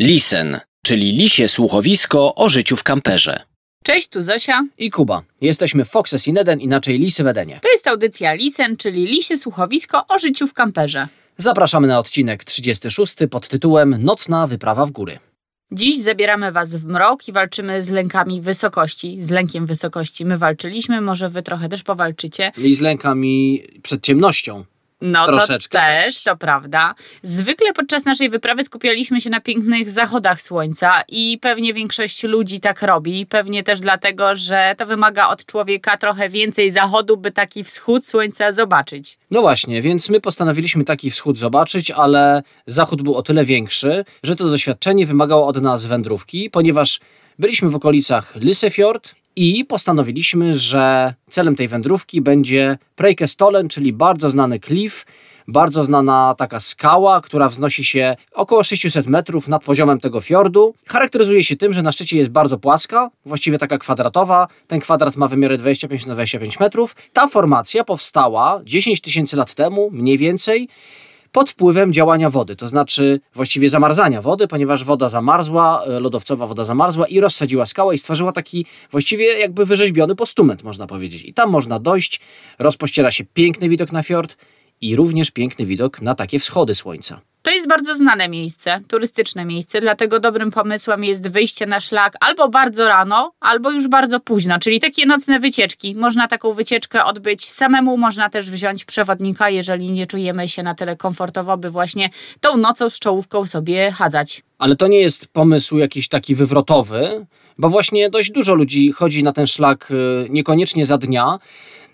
Lisen, czyli lisie słuchowisko o życiu w kamperze. Cześć, tu Zosia. I Kuba. Jesteśmy w Foxes in Eden, inaczej Lisy w Edenie. To jest audycja Lisen, czyli lisie słuchowisko o życiu w kamperze. Zapraszamy na odcinek 36 pod tytułem Nocna wyprawa w góry. Dziś zabieramy Was w mrok i walczymy z lękami wysokości. Z lękiem wysokości my walczyliśmy, może Wy trochę też powalczycie. I z lękami przed ciemnością. No Troszeczkę to też, też. to prawda. Zwykle podczas naszej wyprawy skupialiśmy się na pięknych zachodach słońca i pewnie większość ludzi tak robi. Pewnie też dlatego, że to wymaga od człowieka trochę więcej zachodu, by taki wschód słońca zobaczyć. No właśnie, więc my postanowiliśmy taki wschód zobaczyć, ale zachód był o tyle większy, że to doświadczenie wymagało od nas wędrówki, ponieważ byliśmy w okolicach Lysefjord i postanowiliśmy, że celem tej wędrówki będzie Preikestolen, czyli bardzo znany klif, bardzo znana taka skała, która wznosi się około 600 metrów nad poziomem tego fiordu. Charakteryzuje się tym, że na szczycie jest bardzo płaska, właściwie taka kwadratowa. Ten kwadrat ma wymiary 25 na 25 metrów. Ta formacja powstała 10 tysięcy lat temu, mniej więcej, pod wpływem działania wody, to znaczy właściwie zamarzania wody, ponieważ woda zamarzła, e, lodowcowa woda zamarzła i rozsadziła skałę i stworzyła taki właściwie jakby wyrzeźbiony postument, można powiedzieć. I tam można dojść, rozpościera się piękny widok na fiord i również piękny widok na takie wschody słońca. To jest bardzo znane miejsce, turystyczne miejsce, dlatego dobrym pomysłem jest wyjście na szlak albo bardzo rano, albo już bardzo późno, czyli takie nocne wycieczki. Można taką wycieczkę odbyć samemu, można też wziąć przewodnika, jeżeli nie czujemy się na tyle komfortowo, by właśnie tą nocą z czołówką sobie chadzać. Ale to nie jest pomysł jakiś taki wywrotowy, bo właśnie dość dużo ludzi chodzi na ten szlak y, niekoniecznie za dnia.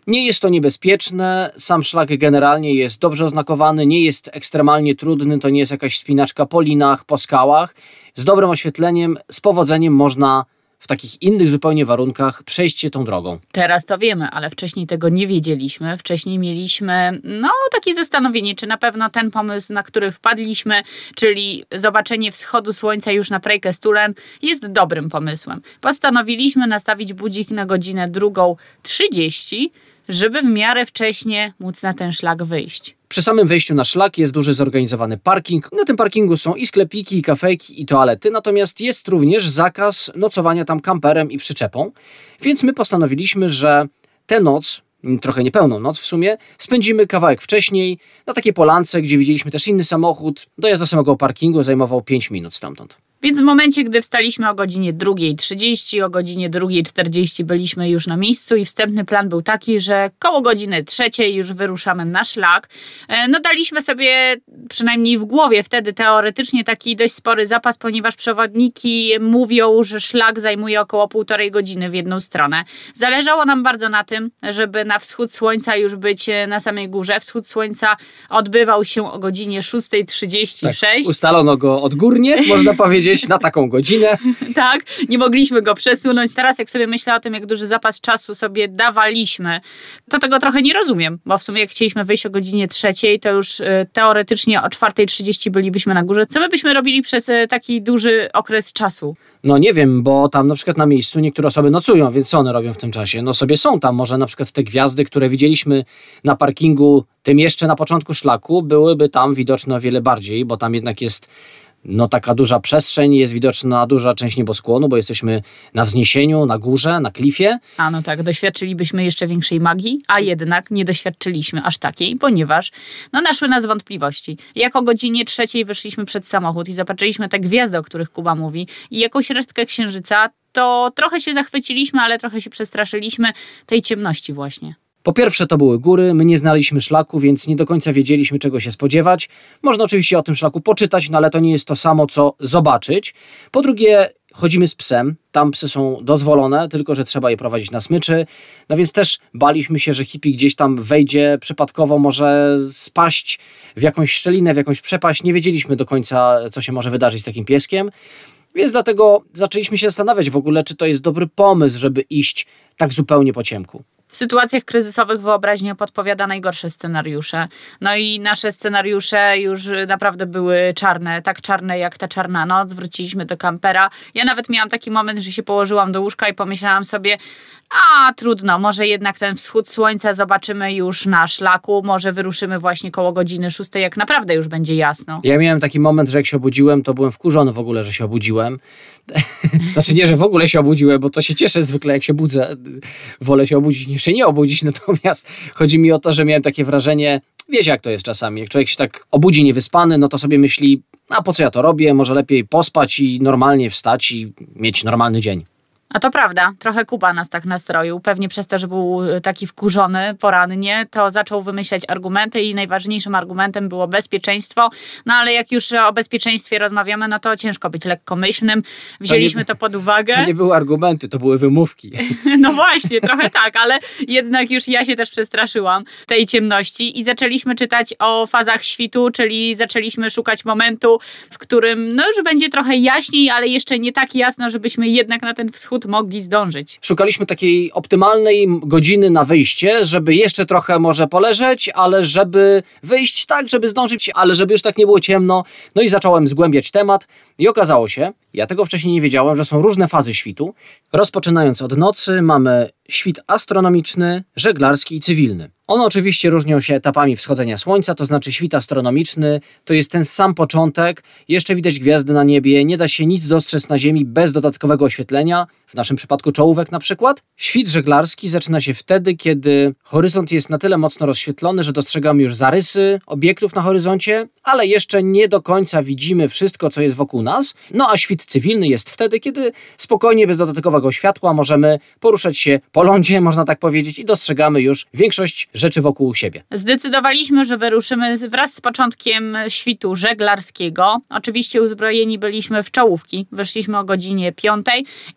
Nie jest to niebezpieczne, sam szlak generalnie jest dobrze oznakowany, nie jest ekstremalnie trudny, to nie jest jakaś spinaczka po linach, po skałach. Z dobrym oświetleniem, z powodzeniem można w takich innych zupełnie warunkach przejść się tą drogą. Teraz to wiemy, ale wcześniej tego nie wiedzieliśmy. Wcześniej mieliśmy, no, takie zastanowienie, czy na pewno ten pomysł, na który wpadliśmy, czyli zobaczenie wschodu słońca już na Preikestulen, jest dobrym pomysłem. Postanowiliśmy nastawić budzik na godzinę drugą 30, żeby w miarę wcześnie móc na ten szlak wyjść. Przy samym wejściu na szlak jest duży zorganizowany parking. Na tym parkingu są i sklepiki, i kafejki, i toalety, natomiast jest również zakaz nocowania tam kamperem i przyczepą. Więc my postanowiliśmy, że tę noc, trochę niepełną noc w sumie, spędzimy kawałek wcześniej na takiej polance, gdzie widzieliśmy też inny samochód. Dojazd do samego parkingu zajmował 5 minut stamtąd. Więc w momencie, gdy wstaliśmy o godzinie 2.30, o godzinie 2.40 byliśmy już na miejscu i wstępny plan był taki, że koło godziny trzeciej już wyruszamy na szlak. E, No daliśmy sobie przynajmniej w głowie wtedy teoretycznie taki dość spory zapas, ponieważ przewodniki mówią, że szlak zajmuje około półtorej godziny w jedną stronę. Zależało nam bardzo na tym, żeby na wschód słońca już być e, na samej górze. Wschód słońca odbywał się o godzinie 6.36. Ustalono go odgórnie, można powiedzieć, na taką godzinę. tak, nie mogliśmy go przesunąć. Teraz jak sobie myślę o tym, jak duży zapas czasu sobie dawaliśmy, to tego trochę nie rozumiem, bo w sumie jak chcieliśmy wyjść o godzinie trzeciej, to już y, teoretycznie o 4.30 bylibyśmy na górze. Co my byśmy robili przez y, taki duży okres czasu? No nie wiem, bo tam na przykład na miejscu niektóre osoby nocują, więc co one robią w tym czasie? No sobie są tam, może na przykład te gwiazdy, które widzieliśmy na parkingu, tym jeszcze na początku szlaku, byłyby tam widoczne o wiele bardziej, bo tam jednak jest no taka duża przestrzeń, jest widoczna duża część nieboskłonu, bo jesteśmy na wzniesieniu, na górze, na klifie. A no tak, doświadczylibyśmy jeszcze większej magii, a jednak nie doświadczyliśmy aż takiej, ponieważ no naszły nas wątpliwości. Jak o godzinie trzeciej wyszliśmy przed samochód i zobaczyliśmy te gwiazdy, o których Kuba mówi i jakąś resztkę księżyca, to trochę się zachwyciliśmy, ale trochę się przestraszyliśmy tej ciemności właśnie. Po pierwsze to były góry, my nie znaliśmy szlaku, więc nie do końca wiedzieliśmy czego się spodziewać. Można oczywiście o tym szlaku poczytać, no ale to nie jest to samo co zobaczyć. Po drugie chodzimy z psem, tam psy są dozwolone, tylko że trzeba je prowadzić na smyczy. No więc też baliśmy się, że hippie gdzieś tam wejdzie przypadkowo, może spaść w jakąś szczelinę, w jakąś przepaść. Nie wiedzieliśmy do końca co się może wydarzyć z takim pieskiem. Więc dlatego zaczęliśmy się zastanawiać w ogóle, czy to jest dobry pomysł, żeby iść tak zupełnie po ciemku. W sytuacjach kryzysowych wyobraźnia podpowiada najgorsze scenariusze. No i nasze scenariusze już naprawdę były czarne, tak czarne jak ta czarna noc. Wróciliśmy do kampera. Ja nawet miałam taki moment, że się położyłam do łóżka i pomyślałam sobie, a trudno, może jednak ten wschód słońca zobaczymy już na szlaku, może wyruszymy właśnie koło godziny szóstej, jak naprawdę już będzie jasno. Ja miałem taki moment, że jak się obudziłem, to byłem wkurzony w ogóle, że się obudziłem. znaczy nie, że w ogóle się obudziłem, bo to się cieszę zwykle, jak się budzę. Wolę się obudzić niż się nie obudzić, natomiast chodzi mi o to, że miałem takie wrażenie, wiecie jak to jest czasami, jak człowiek się tak obudzi niewyspany, no to sobie myśli, a po co ja to robię, może lepiej pospać i normalnie wstać i mieć normalny dzień. A to prawda, trochę Kuba nas tak nastroił. Pewnie przez to, że był y, taki wkurzony porannie, to zaczął wymyślać argumenty i najważniejszym argumentem było bezpieczeństwo. No ale jak już o bezpieczeństwie rozmawiamy, no to ciężko być lekkomyślnym. Wzięliśmy to, nie, to pod uwagę. To nie były argumenty, to były wymówki. No właśnie, trochę tak, ale jednak już ja się też przestraszyłam tej ciemności i zaczęliśmy czytać o fazach świtu, czyli zaczęliśmy szukać momentu, w którym no już będzie trochę jaśniej, ale jeszcze nie tak jasno, żebyśmy jednak na ten wschód mogli zdążyć. Szukaliśmy takiej optymalnej godziny na wyjście, żeby jeszcze trochę może poleżeć, ale żeby wyjść tak, żeby zdążyć, ale żeby już tak nie było ciemno. No i zacząłem zgłębiać temat i okazało się, ja tego wcześniej nie wiedziałem, że są różne fazy świtu. Rozpoczynając od nocy mamy świt astronomiczny, żeglarski i cywilny. One oczywiście różnią się etapami wschodzenia słońca, to znaczy świt astronomiczny to jest ten sam początek, jeszcze widać gwiazdy na niebie, nie da się nic dostrzec na Ziemi bez dodatkowego oświetlenia, w naszym przypadku czołówek na przykład. Świt żeglarski zaczyna się wtedy, kiedy horyzont jest na tyle mocno rozświetlony, że dostrzegamy już zarysy obiektów na horyzoncie, ale jeszcze nie do końca widzimy wszystko, co jest wokół nas. No a świt cywilny jest wtedy, kiedy spokojnie, bez dodatkowego światła możemy poruszać się po lądzie, można tak powiedzieć, i dostrzegamy już większość rzeczy wokół siebie. Zdecydowaliśmy, że wyruszymy wraz z początkiem świtu żeglarskiego. Oczywiście uzbrojeni byliśmy w czołówki. Wyszliśmy o godzinie 5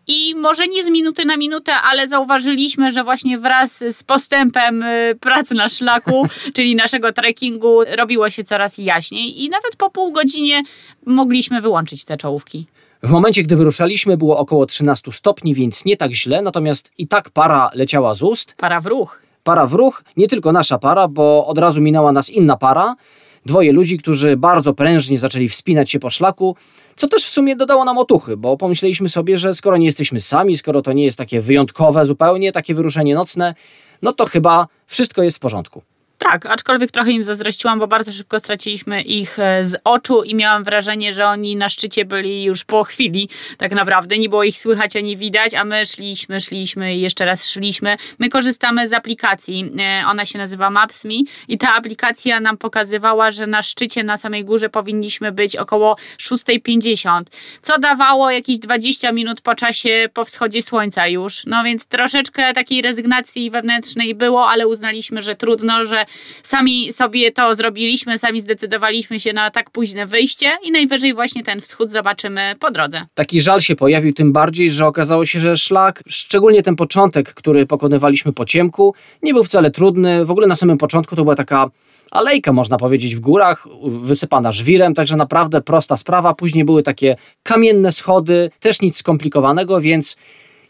i może nie z minuty na minutę, ale zauważyliśmy, że właśnie wraz z postępem y, prac na szlaku, czyli naszego trekkingu, robiło się coraz jaśniej i nawet po pół godzinie mogliśmy wyłączyć te czołówki. W momencie, gdy wyruszaliśmy, było około 13 stopni, więc nie tak źle, natomiast i tak para leciała z ust. Para w ruch. Para w ruch, nie tylko nasza para, bo od razu minęła nas inna para. Dwoje ludzi, którzy bardzo prężnie zaczęli wspinać się po szlaku, co też w sumie dodało nam otuchy, bo pomyśleliśmy sobie, że skoro nie jesteśmy sami, skoro to nie jest takie wyjątkowe zupełnie, takie wyruszenie nocne, no to chyba wszystko jest w porządku. Tak, aczkolwiek trochę im zazdrościłam, bo bardzo szybko straciliśmy ich e, z oczu i miałam wrażenie, że oni na szczycie byli już po chwili, tak naprawdę. Nie było ich słychać ani widać, a my szliśmy, szliśmy i jeszcze raz szliśmy. My korzystamy z aplikacji, e, ona się nazywa Maps.me i ta aplikacja nam pokazywała, że na szczycie, na samej górze powinniśmy być około 6.50, co dawało jakieś 20 minut po czasie po wschodzie słońca już. No więc troszeczkę takiej rezygnacji wewnętrznej było, ale uznaliśmy, że trudno, że sami sobie to zrobiliśmy, sami zdecydowaliśmy się na tak późne wyjście i najwyżej właśnie ten wschód zobaczymy po drodze. Taki żal się pojawił, tym bardziej, że okazało się, że szlak, szczególnie ten początek, który pokonywaliśmy po ciemku, nie był wcale trudny. W ogóle na samym początku to była taka alejka, można powiedzieć, w górach, wysypana żwirem, także naprawdę prosta sprawa. Później były takie kamienne schody, też nic skomplikowanego, więc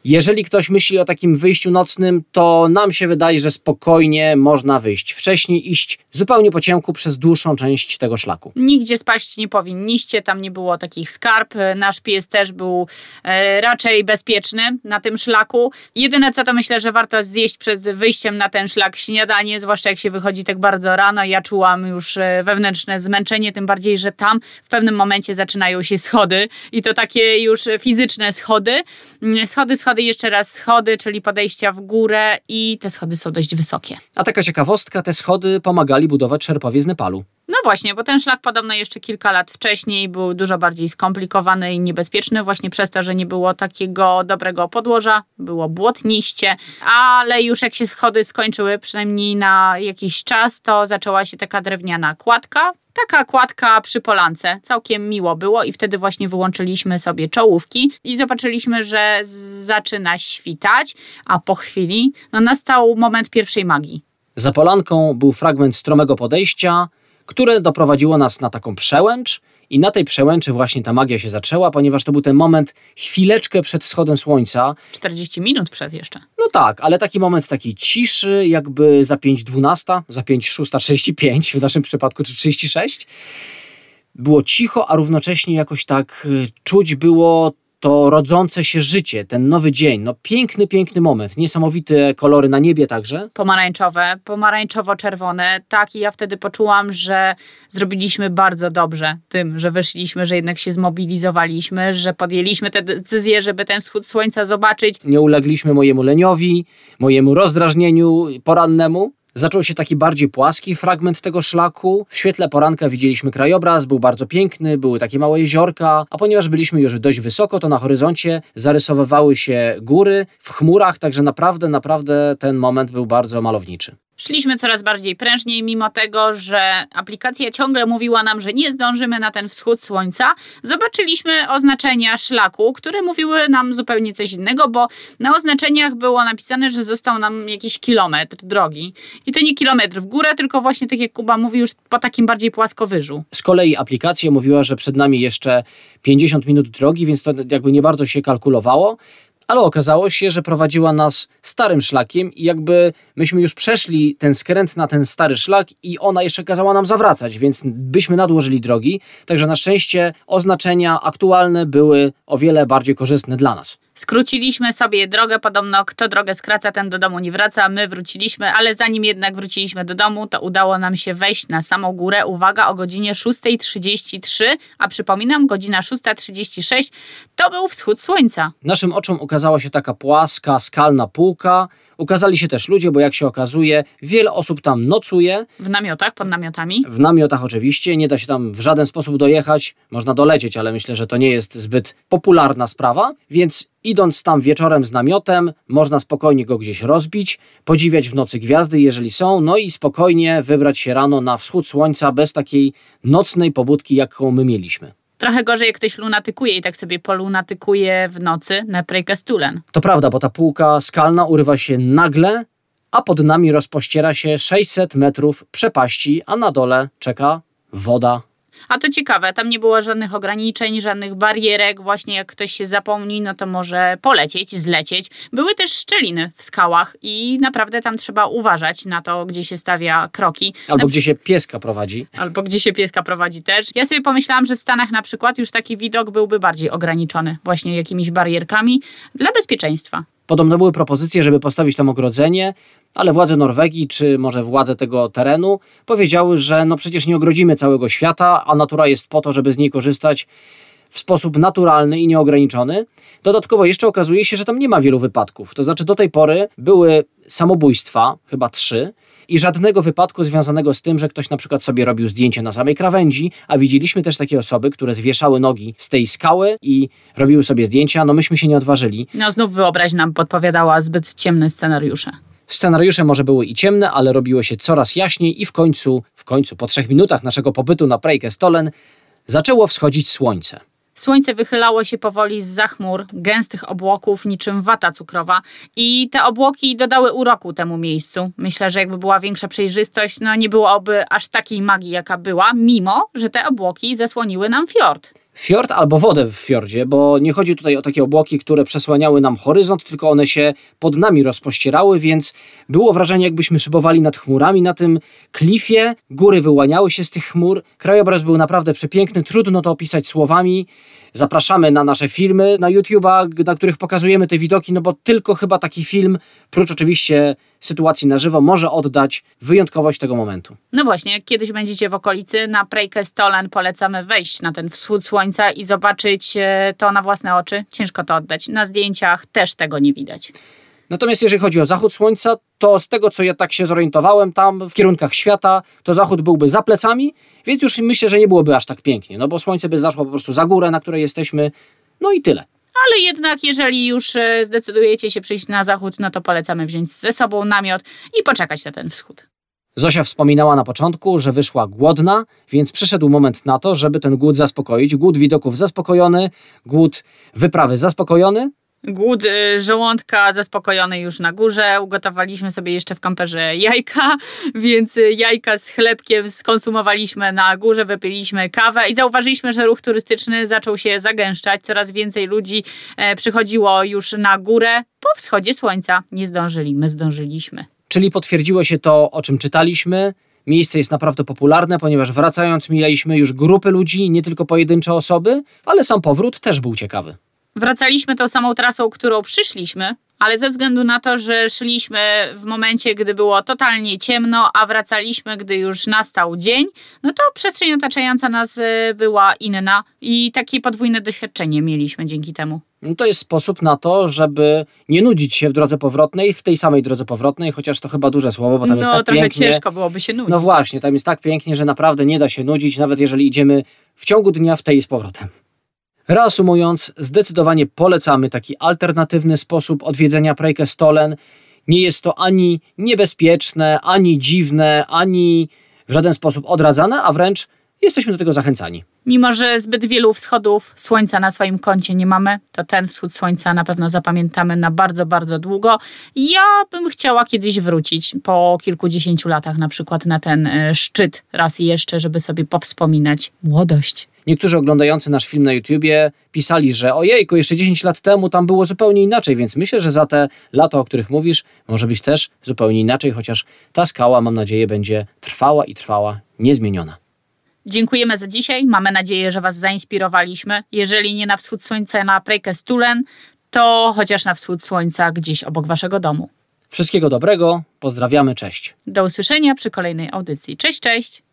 jeżeli ktoś myśli o takim wyjściu nocnym, to nam się wydaje, że spokojnie można wyjść wcześniej, iść zupełnie po ciemku przez dłuższą część tego szlaku. Nigdzie spaść nie powinniście, tam nie było takich skarb. Nasz pies też był e, raczej bezpieczny na tym szlaku. Jedyne co to myślę, że warto zjeść przed wyjściem na ten szlak śniadanie, zwłaszcza jak się wychodzi tak bardzo rano. Ja czułam już e, wewnętrzne zmęczenie, tym bardziej, że tam w pewnym momencie zaczynają się schody i to takie już fizyczne schody. Mm, schody, schody, jeszcze raz schody, czyli podejścia w górę i te schody są dość wysokie. A taka ciekawostka, te schody pomagali budować szerpowie z Nepalu. Właśnie, bo ten szlak podobno jeszcze kilka lat wcześniej był dużo bardziej skomplikowany i niebezpieczny, właśnie przez to, że nie było takiego dobrego podłoża, było błotniście, ale już jak się schody skończyły, przynajmniej na jakiś czas, to zaczęła się taka drewniana kładka, taka kładka przy polance. Całkiem miło było i wtedy właśnie wyłączyliśmy sobie czołówki i zobaczyliśmy, że zaczyna świtać, a po chwili no, nastał moment pierwszej magii. Za polanką był fragment stromego podejścia, które doprowadziło nas na taką przełęcz I na tej przełęczy właśnie ta magia się zaczęła, ponieważ to był ten moment chwileczkę przed wschodem słońca. 40 minut przed jeszcze. No tak, ale taki moment takiej ciszy, jakby za 5.12, za 5.6.35 w naszym przypadku, czy 36. Było cicho, a równocześnie jakoś tak y, czuć było to rodzące się życie, ten nowy dzień. No piękny, piękny moment. Niesamowite kolory na niebie także. Pomarańczowe, pomarańczowo-czerwone. Tak, i ja wtedy poczułam, że zrobiliśmy bardzo dobrze tym, że wyszliśmy, że jednak się zmobilizowaliśmy, że podjęliśmy tę decyzję, żeby ten wschód słońca zobaczyć. Nie ulegliśmy mojemu leniowi, mojemu rozdrażnieniu porannemu. Zaczął się taki bardziej płaski fragment tego szlaku. W świetle poranka widzieliśmy krajobraz, był bardzo piękny, były takie małe jeziorka, a ponieważ byliśmy już dość wysoko, to na horyzoncie zarysowywały się góry w chmurach, także naprawdę, naprawdę ten moment był bardzo malowniczy. Szliśmy coraz bardziej prężniej, mimo tego, że aplikacja ciągle mówiła nam, że nie zdążymy na ten wschód słońca. Zobaczyliśmy oznaczenia szlaku, które mówiły nam zupełnie coś innego, bo na oznaczeniach było napisane, że został nam jakiś kilometr drogi. I to nie kilometr w górę, tylko właśnie tak jak Kuba mówił, już po takim bardziej płaskowyżu. Z kolei aplikacja mówiła, że przed nami jeszcze 50 minut drogi, więc to jakby nie bardzo się kalkulowało ale okazało się, że prowadziła nas starym szlakiem i jakby myśmy już przeszli ten skręt na ten stary szlak i ona jeszcze kazała nam zawracać, więc byśmy nadłożyli drogi, także na szczęście oznaczenia aktualne były o wiele bardziej korzystne dla nas. Skróciliśmy sobie drogę, podobno kto drogę skraca, ten do domu nie wraca. My wróciliśmy, ale zanim jednak wróciliśmy do domu, to udało nam się wejść na samą górę. Uwaga, o godzinie 6.33, a przypominam, godzina 6.36 to był wschód słońca. Naszym oczom ukazała się taka płaska, skalna półka. Ukazali się też ludzie, bo jak się okazuje, wiele osób tam nocuje. W namiotach, pod namiotami. W namiotach oczywiście, nie da się tam w żaden sposób dojechać. Można dolecieć, ale myślę, że to nie jest zbyt popularna sprawa, więc idąc tam wieczorem z namiotem, można spokojnie go gdzieś rozbić, podziwiać w nocy gwiazdy, jeżeli są, no i spokojnie wybrać się rano na wschód słońca bez takiej nocnej pobudki, jaką my mieliśmy. Trochę gorzej, jak ktoś lunatykuje i tak sobie polunatykuje w nocy na Prejkestulen. To prawda, bo ta półka skalna urywa się nagle, a pod nami rozpościera się 600 metrów przepaści, a na dole czeka woda a to ciekawe, tam nie było żadnych ograniczeń, żadnych barierek. Właśnie jak ktoś się zapomni, no to może polecieć, zlecieć. Były też szczeliny w skałach i naprawdę tam trzeba uważać na to, gdzie się stawia kroki. Albo na... gdzie się pieska prowadzi. Albo gdzie się pieska prowadzi też. Ja sobie pomyślałam, że w Stanach na przykład już taki widok byłby bardziej ograniczony właśnie jakimiś barierkami dla bezpieczeństwa. Podobno były propozycje, żeby postawić tam ogrodzenie, ale władze Norwegii, czy może władze tego terenu, powiedziały, że no przecież nie ogrodzimy całego świata, a natura jest po to, żeby z niej korzystać w sposób naturalny i nieograniczony. Dodatkowo jeszcze okazuje się, że tam nie ma wielu wypadków. To znaczy do tej pory były samobójstwa, chyba trzy, i żadnego wypadku związanego z tym, że ktoś na przykład sobie robił zdjęcie na samej krawędzi, a widzieliśmy też takie osoby, które zwieszały nogi z tej skały i robiły sobie zdjęcia. No myśmy się nie odważyli. No znów wyobraź nam podpowiadała zbyt ciemne scenariusze. Scenariusze może były i ciemne, ale robiło się coraz jaśniej i w końcu, w końcu po trzech minutach naszego pobytu na Prejkę Stolen zaczęło wschodzić słońce. Słońce wychylało się powoli z zachmur, gęstych obłoków, niczym wata cukrowa, i te obłoki dodały uroku temu miejscu. Myślę, że jakby była większa przejrzystość, no nie byłoby aż takiej magii, jaka była, mimo że te obłoki zasłoniły nam fiord fiord albo wodę w fiordzie, bo nie chodzi tutaj o takie obłoki, które przesłaniały nam horyzont, tylko one się pod nami rozpościerały, więc było wrażenie, jakbyśmy szybowali nad chmurami na tym klifie. Góry wyłaniały się z tych chmur. Krajobraz był naprawdę przepiękny, trudno to opisać słowami. Zapraszamy na nasze filmy na YouTube'a, na których pokazujemy te widoki, no bo tylko chyba taki film, prócz oczywiście sytuacji na żywo, może oddać wyjątkowość tego momentu. No właśnie, jak kiedyś będziecie w okolicy, na Prejkę Stolen polecamy wejść na ten wschód słońca i zobaczyć e, to na własne oczy. Ciężko to oddać. Na zdjęciach też tego nie widać. Natomiast jeżeli chodzi o zachód słońca, to z tego co ja tak się zorientowałem tam w kierunkach świata, to zachód byłby za plecami, więc już myślę, że nie byłoby aż tak pięknie, no bo słońce by zaszło po prostu za górę, na której jesteśmy, no i tyle. Ale jednak, jeżeli już e, zdecydujecie się przyjść na zachód, no to polecamy wziąć ze sobą namiot i poczekać na ten wschód. Zosia wspominała na początku, że wyszła głodna, więc przyszedł moment na to, żeby ten głód zaspokoić. Głód widoków zaspokojony, głód wyprawy zaspokojony, Głód y, żołądka zaspokojony już na górze. Ugotowaliśmy sobie jeszcze w kamperze jajka, więc y, jajka z chlebkiem skonsumowaliśmy na górze, wypiliśmy kawę i zauważyliśmy, że ruch turystyczny zaczął się zagęszczać. Coraz więcej ludzi e, przychodziło już na górę po wschodzie słońca. Nie zdążyli, my zdążyliśmy. Czyli potwierdziło się to, o czym czytaliśmy. Miejsce jest naprawdę popularne, ponieważ wracając mijaliśmy już grupy ludzi, nie tylko pojedyncze osoby, ale sam powrót też był ciekawy. Wracaliśmy tą samą trasą, którą przyszliśmy, ale ze względu na to, że szliśmy w momencie, gdy było totalnie ciemno, a wracaliśmy, gdy już nastał dzień, no to przestrzeń otaczająca nas y, była inna i takie podwójne doświadczenie mieliśmy dzięki temu. No to jest sposób na to, żeby nie nudzić się w drodze powrotnej, w tej samej drodze powrotnej, chociaż to chyba duże słowo, bo tam no jest tak trochę pięknie. ciężko byłoby się nudzić. No właśnie, tam jest tak pięknie, że naprawdę nie da się nudzić, nawet jeżeli idziemy w ciągu dnia w tej z powrotem. Reasumując, zdecydowanie polecamy taki alternatywny sposób odwiedzenia Preikestolen. Nie jest to ani niebezpieczne, ani dziwne, ani w żaden sposób odradzane, a wręcz jesteśmy do tego zachęcani. Mimo, że zbyt wielu wschodów słońca na swoim koncie nie mamy, to ten wschód słońca na pewno zapamiętamy na bardzo, bardzo długo. Ja bym chciała kiedyś wrócić po kilkudziesięciu latach, na przykład na ten e, szczyt raz jeszcze, żeby sobie powspominać młodość. Niektórzy oglądający nasz film na YouTubie pisali, że ojejku, jeszcze 10 lat temu tam było zupełnie inaczej, więc myślę, że za te lata, o których mówisz, może być też zupełnie inaczej, chociaż ta skała, mam nadzieję, będzie trwała i trwała, niezmieniona. Dziękujemy za dzisiaj. Mamy nadzieję, że Was zainspirowaliśmy. Jeżeli nie na wschód słońca na Stulen, to chociaż na wschód słońca gdzieś obok Waszego domu. Wszystkiego dobrego, pozdrawiamy, cześć. Do usłyszenia przy kolejnej audycji. Cześć, cześć!